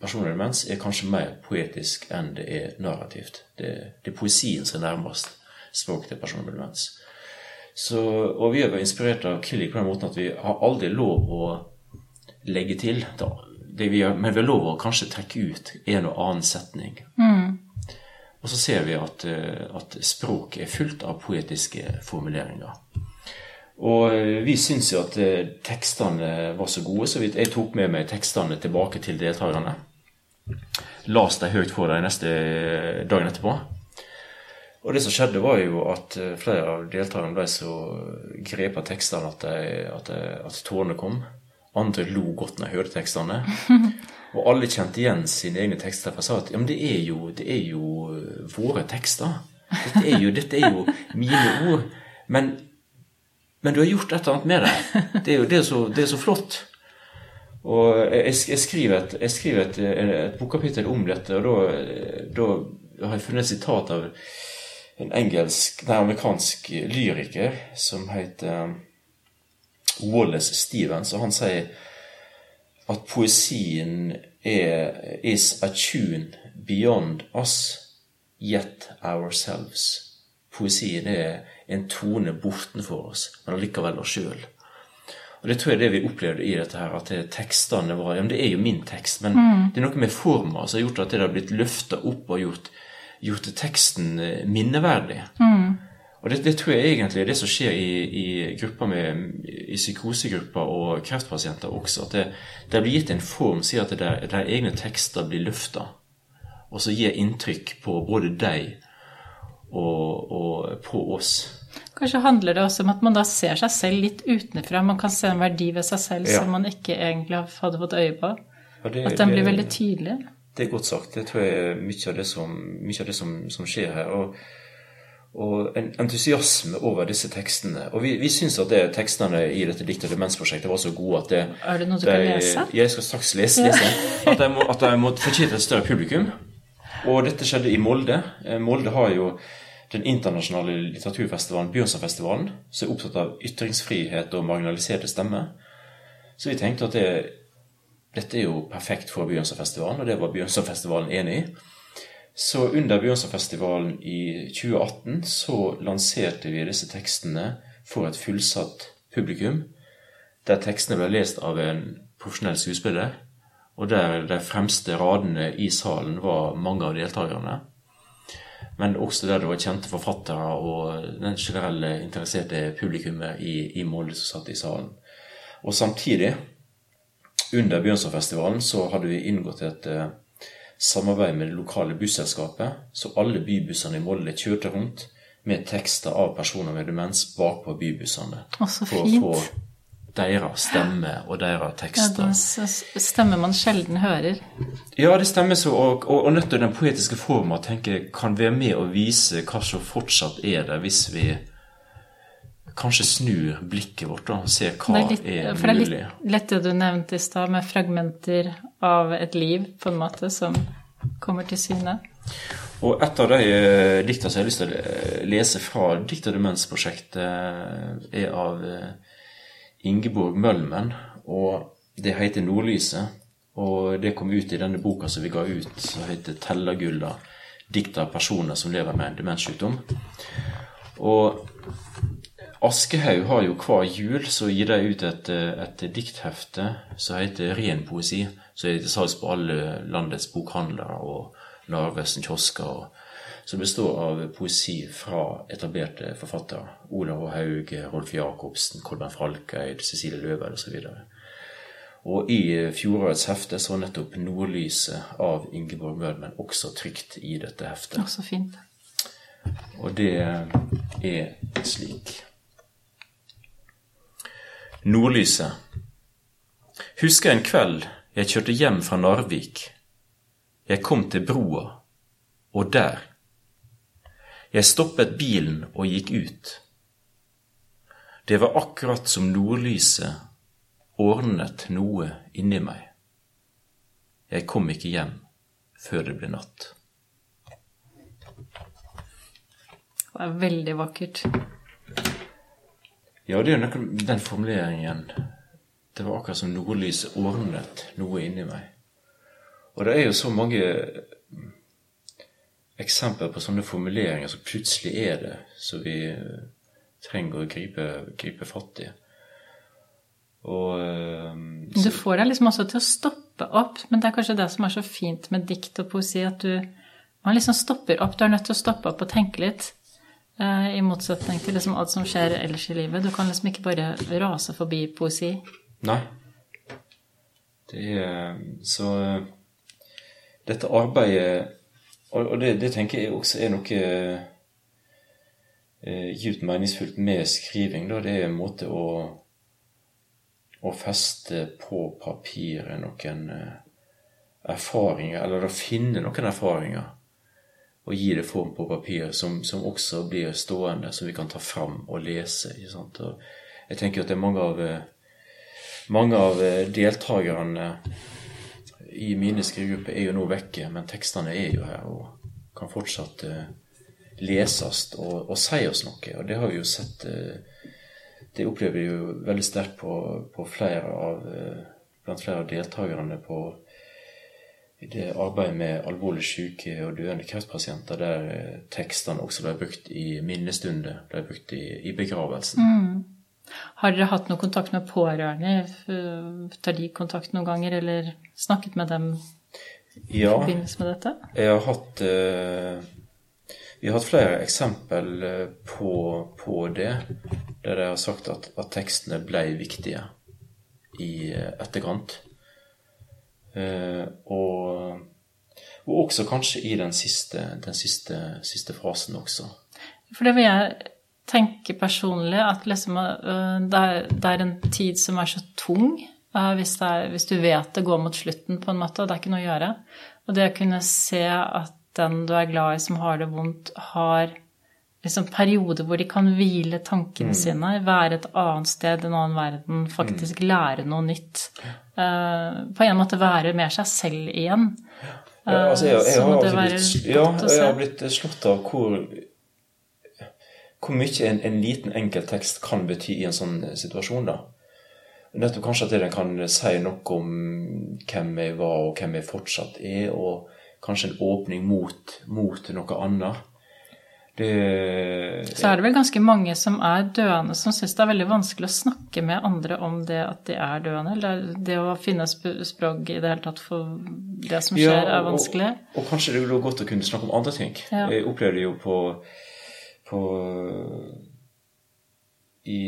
personer med demens er kanskje mer poetisk enn det er narrativt. Det, det er poesien som er nærmest språket til personer med demens. Så, og vi er vært inspirert av Killick på den måten at vi har aldri lov å legge til. Da, vi gjør, men vi har lov å kanskje trekke ut en og annen setning. Mm. Og så ser vi at, eh, at språk er fullt av poetiske formuleringer. Og eh, vi syns jo at eh, tekstene var så gode, så jeg tok med meg tekstene tilbake til deltakerne. Las dem høyt for dem neste dagen etterpå. Og det som skjedde, var jo at flere av deltakerne ble så grepet av tekstene at, at, at tårene kom. Andre lo godt når jeg hørte tekstene. Og alle kjente igjen sine egne tekster. For jeg sa at ja, men det er jo, det er jo eh, våre tekster. Dette er jo, dette er jo mine ord. Men, men, du har gjort et eller annet med det. Det er jo det er så, det er så flott. Og jeg, jeg skriver, et, jeg skriver et, et bokkapittel om dette, og da, da har jeg funnet et sitat av en engelsk, nei, amerikansk lyriker som heter Wallace Stevens, og han sier at poesien er is a tune beyond us, yet ourselves. Poesien er en tone bortenfor oss, men allikevel oss sjøl. Og Det tror jeg det vi opplevde i dette her, at det, tekstene var ja, men Det er jo min tekst, men mm. det er noe med forma som har gjort at det har blitt løfta opp og gjort, gjort teksten eh, minneverdig. Mm. Og det, det, tror jeg egentlig er det som skjer i, i grupper med, i psykosegrupper og kreftpasienter også. At det, det blir gitt en form, sier at der, der egne tekster blir løfta, og så gir inntrykk på både deg og, og, på oss. Kanskje handler det også om at man da ser seg selv litt utenfra. Man kan se en verdi ved seg selv ja. som man ikke egentlig hadde fått øye på. Ja, det, at den blir veldig tydelig. Det er godt sagt. Det tror jeg er mye av det som, av det som, som skjer her. og og en entusiasme over disse tekstene. Og vi, vi syns at det, tekstene i dette dikt- og demensprosjektet var så gode at det Er det noe du de, kan lese? Jeg skal straks lese. lese at jeg må, at jeg må fortjene et større publikum. Og dette skjedde i Molde. Eh, Molde har jo den internasjonale litteraturfestivalen Bjørnsonfestivalen, som er opptatt av ytringsfrihet og marginaliserte stemmer. Så vi tenkte at det, dette er jo perfekt for Bjørnsonfestivalen, og det var Bjørnsonfestivalen enig i. Så under Bjørnsonfestivalen i 2018 så lanserte vi disse tekstene for et fullsatt publikum. Der tekstene ble lest av en profesjonell skuespiller, og der de fremste radene i salen var mange av deltakerne. Men også der det var kjente forfattere og den generelle interesserte publikummet i, i Molde som satt i salen. Og samtidig, under Bjørnsonfestivalen, så hadde vi inngått et eh, samarbeid med det lokale busselskapet, så alle bybussene i Molde kjørte rundt med tekster av personer med demens bakpå bybussene. Å, så fint. For å få deres stemme og deres tekster. Ja, det stemmer man sjelden hører. Ja, det stemmer så. Og, og, og nettopp den poetiske forma kan være med å vise hva som fortsatt er der, hvis vi kanskje snur blikket vårt og ser hva er, litt, er mulig. For det er litt lett det du nevnte i stad, med fragmenter av et liv, på en måte, som kommer til syne. Og et av de uh, dikta som jeg har lyst til å eh, lese fra Dikt og demens-prosjektet, eh, er av Ingeborg Mølmen, og det heter 'Nordlyset'. Og det kom ut i denne boka som vi ga ut, som heter 'Tellergulla'. Dikt av personer som lever med en demenssykdom. Og Aschehoug har jo hver jul så gir de ut et, et dikthefte som heter Ren poesi. Som er til salgs på alle landets bokhandlere og Narvesen kiosker. Som består av poesi fra etablerte forfattere. Olav. Haug, Rolf Jacobsen, Kolben Falkeid, Cecilie Løveid osv. Og i fjorårets hefte så var nettopp 'Nordlyset' av Ingeborg Mødmen også trygt i dette heftet. Og det er slik. Nordlyset. Husker en kveld jeg kjørte hjem fra Narvik. Jeg kom til broa, og der. Jeg stoppet bilen og gikk ut. Det var akkurat som nordlyset ordnet noe inni meg. Jeg kom ikke hjem før det ble natt. Det er veldig vakkert. Ja, det er jo den formuleringen. Det var akkurat som nordlyset ordnet noe inni meg. Og det er jo så mange eksempler på sånne formuleringer som plutselig er det, som vi trenger å gripe, gripe fatt i. Og, så, du får deg liksom også til å stoppe opp, men det er kanskje det som er så fint med dikt og poesi, at du man liksom stopper opp. Du er nødt til å stoppe opp og tenke litt. Eh, I motsetning til liksom alt som skjer ellers i livet. Du kan liksom ikke bare rase forbi poesi. Nei. Det er Så dette arbeidet Og det, det tenker jeg også er noe eh, meningsfullt med skriving. Da. Det er en måte å, å feste på papiret noen eh, erfaringer, eller å finne noen erfaringer og gi det form på papir som, som, også blir stående, som vi kan ta fram og lese. Jeg tenker at det er mange av, mange av deltakerne i mine skrivegrupper er jo nå vekke, men tekstene er jo her og kan fortsatt uh, leses og, og, si oss noe. Og det har vi jo sett det opplever vi jo veldig sterkt på, på flere av, eh, blant flere av deltakerne på i det arbeidet med alvorlig syke og døende kreftpasienter, der eh, tekstene også ble brukt i minnestunder, ble brukt i, i begravelsen. Mm. Har dere hatt noe kontakt med pårørende? Tar de kontakt noen ganger, eller snakket med dem i ja, forbindelse med dette? Jeg har hatt uh, Vi har hatt flere eksempel eh, på, på det, der de har sagt at, at tekstene ble viktige i etterkant. Eh, og, og, også kanskje i den siste, den siste, siste fasen også. For det vil jeg tenke personlig, at liksom, uh, det, er, en tid som er så tung. Uh, hvis, er, hvis, du vet det går mot slutten, på en måte, og det er ikke noe å gjøre. Og det å kunne se at den du er glad i, som har det vondt, har liksom perioder hvor de kan hvile tankene mm. sine, være et annet sted, en annen verden, faktisk mm. lære noe nytt. Uh, på en måte være mer seg selv igjen. Ja, altså jeg, jeg, har, altså blitt, ja, jeg har blitt slått av hvor, hvor mye en, en, liten, enkel tekst kan bety i en sånn situasjon. da. Nettopp kanskje at den kan si noe om hvem jeg var, og hvem jeg fortsatt er, og kanskje en åpning mot, mot noe annet. Det, så er det vel ganske mange som er døende, som syns det er veldig vanskelig å snakke med andre om det at de er døende. Eller det å finne språk i det hele tatt for det som skjer, ja, og, er vanskelig. Og, og, kanskje det er godt å kunne snakke om andre ting. Ja. Jeg opplevde jo på, på i,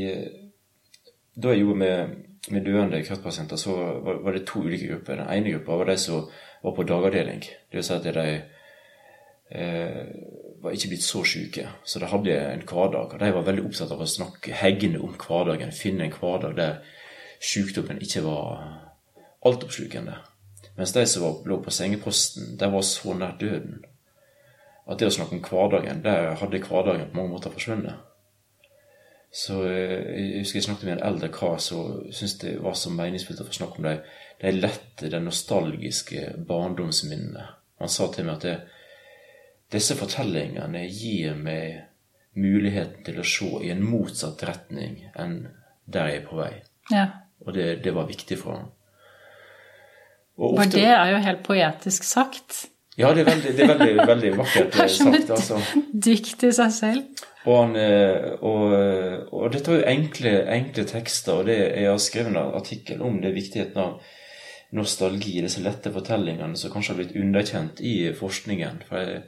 Da jeg gjorde med, med døende kreftpasienter, så var, var, det to ulike grupper. Den ene gruppa var de som var på dagavdeling. Det vil si at de eh, var ikke blitt så syke, så de hadde en hverdag. Og de var veldig opptatt av å snakke hegne om hverdagen, finne en hverdag der sykdommen ikke var altoppslukende. Mens de som var, lå på sengeposten, de var så nær døden at det å snakke om hverdagen, der hadde hverdagen på mange måter forsvunnet. Så eh, jeg husker jeg snakket med en eldre kar som syntes det var så meningsfullt å få snakke om de, de lette, de nostalgiske barndomsminnene. Han sa til meg at det, disse fortellingene gir meg muligheten til å se i en motsatt retning enn der jeg er på vei. Ja. Og det, det, var viktig for ham. Ofte, for det er jo helt poetisk sagt. Ja, det er veldig, det er veldig, veldig vakkert sagt. Det som et altså. dikt i seg selv. Og, han, eh, og, og, dette var jo enkle, enkle, tekster, og det, jeg har skrevet en artikkel om det viktigheten av nostalgi, disse lette fortellingene som kanskje har blitt underkjent i forskningen. For jeg,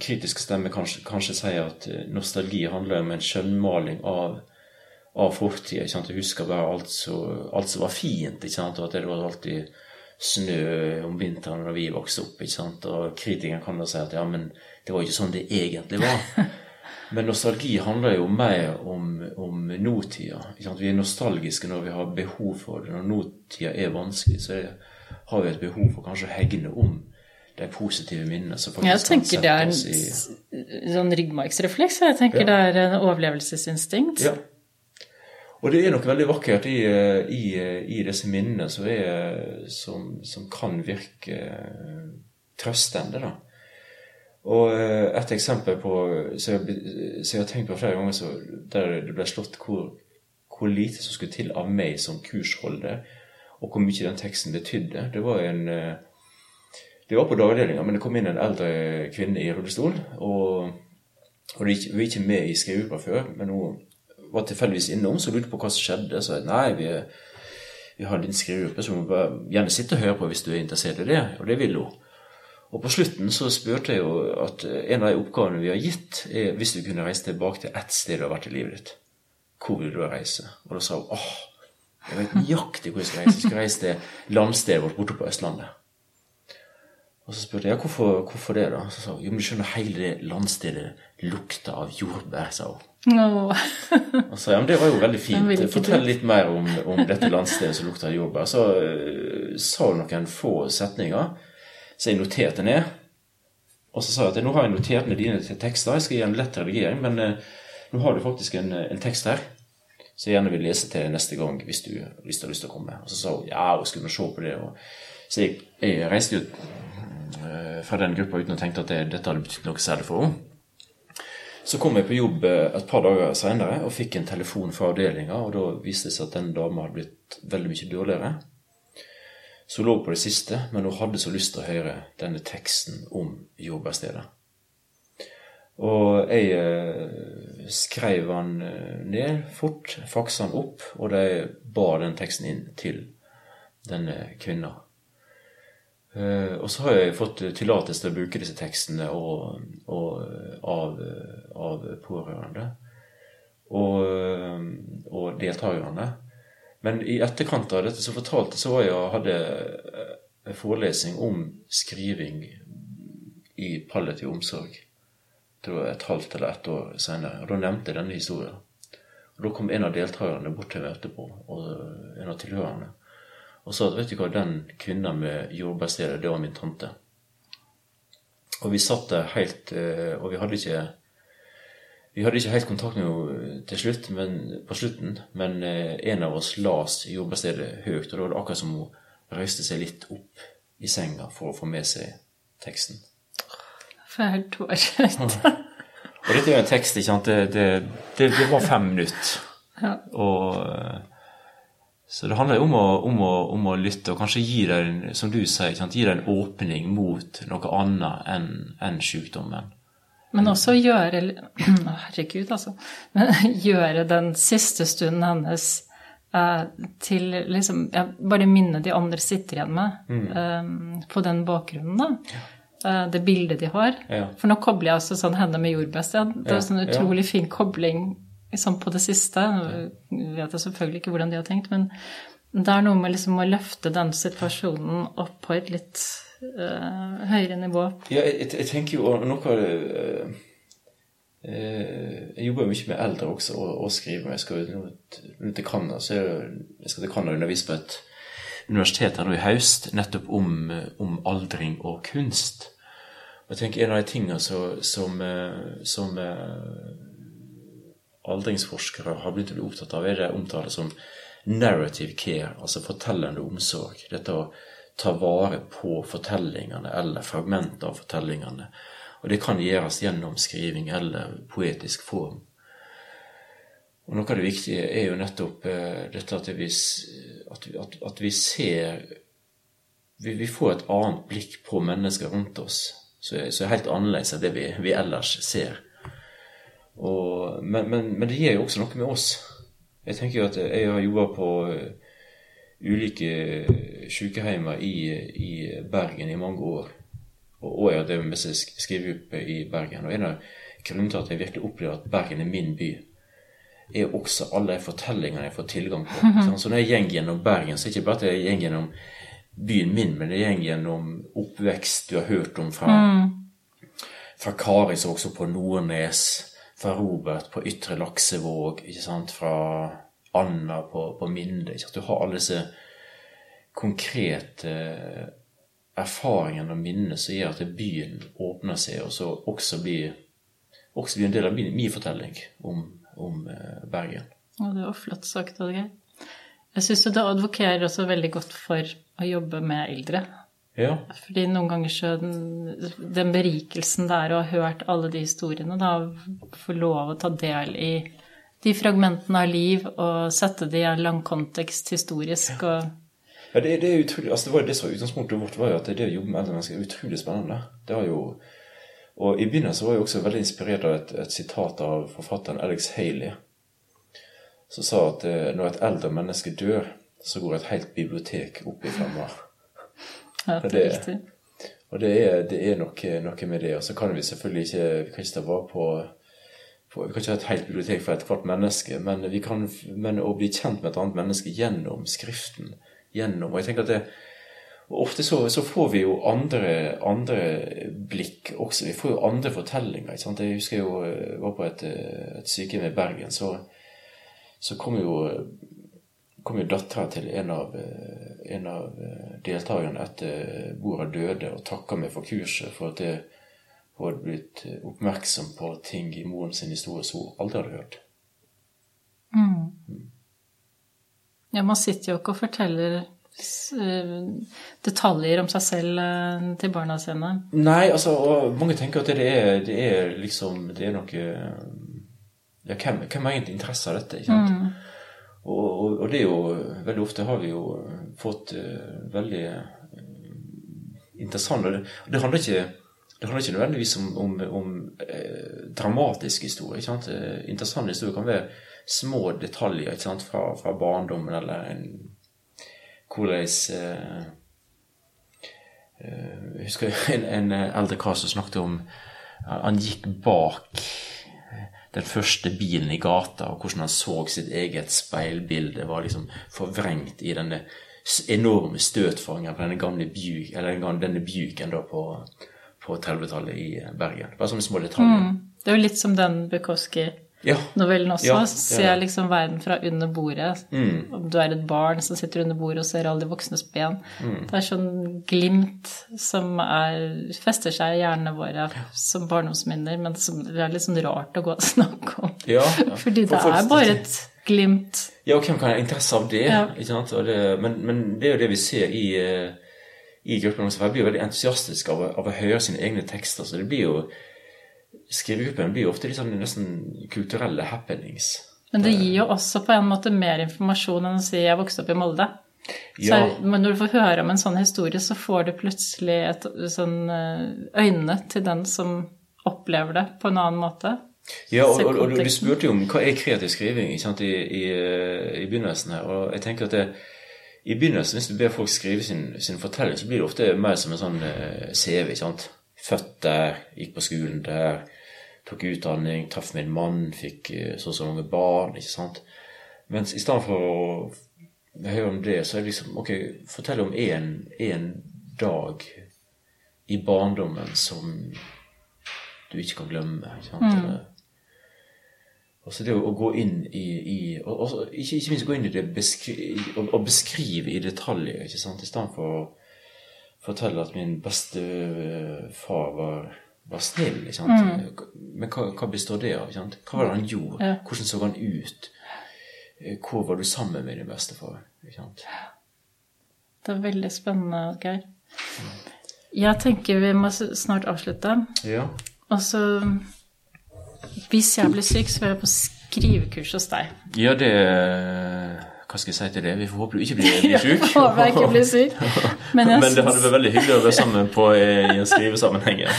kritiske stemmer kanskje, kanskje sier at eh, nostalgi handler om en skjønnmaling av, av fortida. Du husker bare alt, som var fint, ikke sant? og at det var alltid snø om vinteren da vi vokste opp. ikke sant? Og kritikeren kan da si at ja, men det var ikke sånn det egentlig var. Men nostalgi handler jo mer om, om nåtida. Vi er nostalgiske når vi har behov for det. Når nåtida er vanskelig, så er, har vi et behov for kanskje å hegne om de positive minnene som faktisk kan sette oss i Jeg tenker det er en sånn ryggmargsrefleks. Jeg tenker ja. det er en overlevelsesinstinkt. Ja. Og det er noe veldig vakkert i, i, i disse minnene som, er, som, som kan virke trøstende. da. Og et eksempel på som jeg, jeg, har tenkt på flere ganger, så, der det ble slått hvor, hvor, lite som skulle til av meg som kursholder, og hvor mye den teksten betydde. Det var en vi var på dagavdelinga, men det kom inn en eldre kvinne i rullestol. Og, og vi var ikke med i skrivegruppa før, men hun var tilfeldigvis innom så lurte på hva som skjedde. Så jeg nei, vi, vi har din skrivegruppe, så må bare gjerne sitte og høre på hvis du er interessert i det. Og det vil hun. Og på slutten så spurte jeg jo at en av de oppgavene vi har gitt, er hvis du kunne reise tilbake til ett sted du har vært i livet ditt, hvor vil du reise? Og da sa hun åh, jeg vet nøyaktig hvor jeg skal reise. Jeg skal reise til landstedet vårt borte på Østlandet. Og så spurte jeg ja, hvorfor, hvorfor det, da? Så sa hun jo, men du skjønner, hele det landstedet lukta av jordbær, sa hun. Oh. og så ja, men det var jo veldig fint. Fortell litt mer om, om dette landstedet som lukta av jordbær. Så uh, sa hun noen få setninger, så jeg noterte ned. Og så sa jeg at nå har jeg notert ned dine tekster, jeg skal gi en lett redigering, men uh, nå har du faktisk en, en tekst her så jeg gjerne vil lese til neste gang hvis du, hvis du har lyst til å komme. Og så sa hun ja, og skulle se på det. Og, så jeg, jeg reiste jo Eh, fra den gruppa uten å tenke at det, dette hadde betydd noe særlig for henne. Så kom jeg på jobb eh, et par dager seinere og fikk en telefon fra avdelinga, og da viste det seg at den dama hadde blitt veldig mye dårligere. Så hun lå på det siste, men hun hadde så lyst til å høre denne teksten om jordbærstedet. Og jeg eh, skrev han eh, ned fort, faksa han opp, og de bar den teksten inn til denne kvinna. Uh, og så har jeg fått tillatelse til å bruke disse tekstene og, og, av, av, pårørende og, og deltakerne. Men i etterkant av dette så fortalte så var jeg hadde en forelesning om skriving i palliativ omsorg. Det var et halvt eller ett år senere. Og da nevnte jeg denne historien. Og Da kom en av deltakerne bort til meg etterpå, og en av tilhørerne og sa at vet du hva, den kvinnen med jordbærstedet, det var min tante. Og vi satt der helt eh, Og vi hadde ikke vi hadde ikke helt kontakt med henne til slutt, men, på slutten, men eh, en av oss las jordbærstedet høyt, og da var det akkurat som hun røyste seg litt opp i senga for å få med seg teksten. For jeg helt og dette er jo en tekst, ikke sant. Det, det, det, det var fem minutter. Ja. Og så det handler jo om om, om å, lytte og kanskje gi deg som du sier, gi deg en åpning mot noe annet enn en sykdommen. Men også gjøre Herregud, altså. Gjøre den siste stunden hennes eh, til liksom ja, Bare minne de andre sitter igjen med mm. eh, på den bakgrunnen, da. Ja. Eh, det bildet de har. Ja. For nå kobler jeg også sånn henne med jordbærsted. Det er sånn utrolig fin kobling liksom på det siste. Jeg vet jeg selvfølgelig ikke hvordan de har tenkt, men det er noe med liksom å løfte den situasjonen opp på et litt uh, høyere nivå. Ja, jeg, jeg, tenker jo noe av det uh, Jeg jobber mye med eldre også, og, og skriver. Jeg skal til Canada, så jeg, jeg skal til Canada og undervise på et universitet her nå i høst nettopp om, om, aldring og kunst. Og jeg tenker En av de tingene som, som, som aldringsforskere har begynt å bli opptatt av, er det omtalt som narrative care, altså fortellende omsorg. Dette å ta vare på fortellingene eller fragmenter av fortellingene. Og det kan gjøres gjennom skriving eller poetisk form. Og Noe av det viktige er jo nettopp uh, dette at vi, at, at, vi ser vi, vi, får et annet blikk på mennesker rundt oss som er, helt annerledes enn det vi, vi ellers ser. Og, men, men, men, det gjør jo også noe med oss. Jeg tenker jo at jeg har jobba på uh, ulike sykehjemmer i, i, Bergen i mange år. Og, og jeg har drevet med skrivegruppe i Bergen. Og en av grunnene til at jeg virkelig opplever at Bergen er min by, er også alle de fortellingene jeg får tilgang på. Så når jeg går gjennom Bergen, så er det ikke bare at jeg går gjennom byen min, men det går gjennom oppvekst du har hørt om fra, mm. fra Kari som også på Nordnes fra Robert på Ytre Laksevåg, ikke sant, fra Anna på, på Minde. Ikke sant? Du har alle disse konkrete erfaringene og minnene som gjør at byen åpner seg, og så også blir, også blir en del av min, min fortelling om, om eh, Bergen. Ja, det var flott sagt, Oddgeir. Jeg syns du advokerer også veldig godt for å jobbe med eldre. Ja. Fordi noen ganger så den, den berikelsen det er å ha hørt alle de historiene, da få lov å ta del i de fragmentene av liv og sette det i en lang kontekst historisk og ja, det, det, er utrolig, altså det var det som var Utgangspunktet vårt var jo at det å jobbe med eldre mennesker er utrolig spennende. Det har jo, og I begynnelsen var jeg også veldig inspirert av et, et sitat av forfatteren Alex Haley, som sa at eh, når et eldre menneske dør, så går et helt bibliotek opp i flammer. Ja, det er riktig. Og det er, det er noe, noe, med det. Og så kan vi selvfølgelig ikke vi kan ikke ta vare på, på, Vi kan ikke ha et helt bibliotek for ethvert menneske, men, vi kan, men å bli kjent med et annet menneske gjennom Skriften gjennom, og jeg tenker at det, Ofte så, så, får vi jo andre, andre, blikk også. Vi får jo andre fortellinger. ikke sant? Jeg husker jeg jo jeg var på et, et sykehjem i Bergen. Så, så kom jo kom jo dattera til en av, eh, en av eh, deltakerne etter Bora døde og takka meg for kurset for at jeg hadde blitt oppmerksom på ting i moren sin historie som hun aldri hadde hørt. Mm. Mm. Ja, man sitter jo ikke og forteller eh, detaljer om seg selv eh, til barna sine. Nei, altså, og mange tenker at det er, det er liksom Det er noe Ja, hvem, hvem har egentlig interesse av dette? ikke sant? Og, og, og det er jo Veldig ofte har vi jo fått uh, veldig interessant, interessante det, det handler ikke det handler ikke nødvendigvis om, om, om eh, dramatisk historie. ikke sant? Eh, Interessante historier kan være små detaljer ikke sant? Fra, fra barndommen, eller en, hvordan eh, eh, Jeg husker en, en eldre kar som snakket om Han gikk bak den første bilen i gata, og hvordan han så sitt eget speilbilde var liksom forvrengt i denne enorme støtfangeren på denne gamle eller denne da på, på 30-tallet i Bergen. Bare sånne små detaljer. Det er jo litt som den Bukowski-novellen Ja. også. Ja, så ser jeg liksom verden fra under bordet. Mm. Om du er et barn som sitter under bordet og ser alle de voksnes ben. Mm. Det er sånn glimt som er, fester seg i hjernene våre som barndomsminner, men som det er litt sånn rart å gå og snakke om. Fordi det For er bare et glimt. Ja, og hvem kan ha interesse av det? Det men, men det er jo det vi ser i, eh, i gruppen. Jeg blir jo veldig entusiastisk av, av å høre sine egne tekster. Så det blir jo Skrivegruppen blir ofte sånn nesten kulturelle happenings. Men det gir jo også på en måte mer informasjon enn å si 'jeg vokste opp i Molde'. Så Ja. men når du får høre om en sånn historie, så får du plutselig et, sånn, eh, øynene til den som opplever det på en annen måte. Ja, og, og, og du du spurte jo om hva er kreativ skriving sant, i, i, i begynnelsen her. Og jeg tenker at det, i begynnelsen, hvis du ber folk skrive sin, sin fortelling, så blir det ofte mer som en sånn eh, CV. ikke sant? Født der, gikk på skolen der, tok utdanning, traff min mann, fikk eh, så og så mange barn. ikke sant? Mens i stedet for å høre om det, så er det liksom Ok, fortell om en, en dag i barndommen som du ikke kan glemme. ikke sant? Mm. og så det å, å gå inn i, i og, og, ikke, ikke minst gå inn i det beskri, og, og beskrive i detaljer, ikke sant? i stedet for fortelle at min beste øh, far var, var snill. sant? Men hva, hva består det av? ikke sant? Hva var det han gjorde? Hvordan så han ut? Eh, Hvor var du sammen med din bestefar? Det er veldig spennende, Geir. Jeg tenker vi må snart avslutte. Ja. Og så Hvis jeg blir syk, så vil jeg på skrivekurs hos deg. ja, det Hva skal jeg si til det? Vi får håpe du ikke blir, blir. Jeg håper jeg ikke blir syk. Men Men det hadde vært veldig hyggelig å være sammen på, i en skrivesammenheng. ja.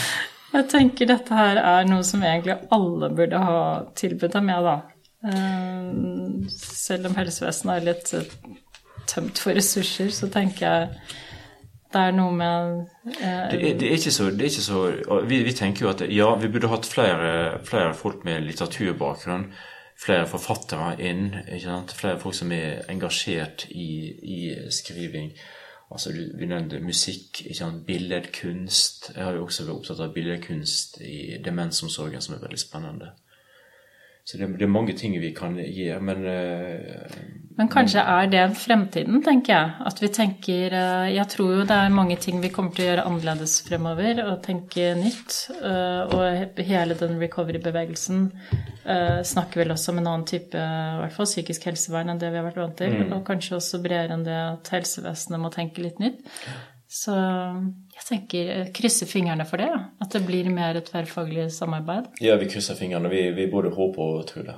Jeg tenker dette her er noe som egentlig alle burde ha tilbudt deg med, da. Eh, Selv om helsevesenet er litt eh, tømt for ressurser, så tenker jeg det er noe med eh, Det er, det er ikke så, det er ikke så vi, vi tenker jo at ja, vi burde hatt flere, flere folk med litteraturbakgrunn. Flere forfattere inn. Flere folk som er engasjert i, i skriving. Altså, du, Vi nevnte musikk, ikke sant? billedkunst. Jeg har jo også vært opptatt av billedkunst i demensomsorgen, som er veldig spennende. Så det, det er mange ting vi kan gjøre, men eh, Men kanskje er det fremtiden, tenker jeg. At vi tenker eh, Jeg tror jo det er mange ting vi kommer til å gjøre annerledes fremover, og tenke nytt. eh, Og hele den recovery-bevegelsen snakker vel også om en annen type i hvert fall psykisk helsevern enn det vi har vært vant til. Og kanskje også bredere enn det at helsevesenet må tenke litt nytt. Så jeg tenker krysse krysser fingrene for det. ja. At det blir mer et tverrfaglig samarbeid. ja, vi krysser fingrene. Vi, vi både håper og tror det.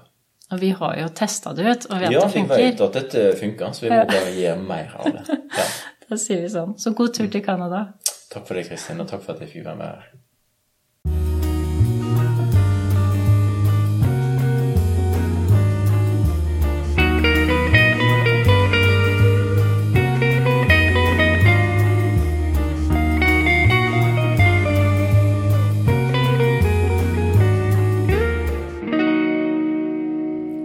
Og vi har jo testa det ut og vet Ja, det vi vet at dette funker, så vi må bare gjøre mer av det. Ja. Da sier vi sånn. Så god tur til Canada. Takk for det, Kristin, og takk for at jeg fikk være med her.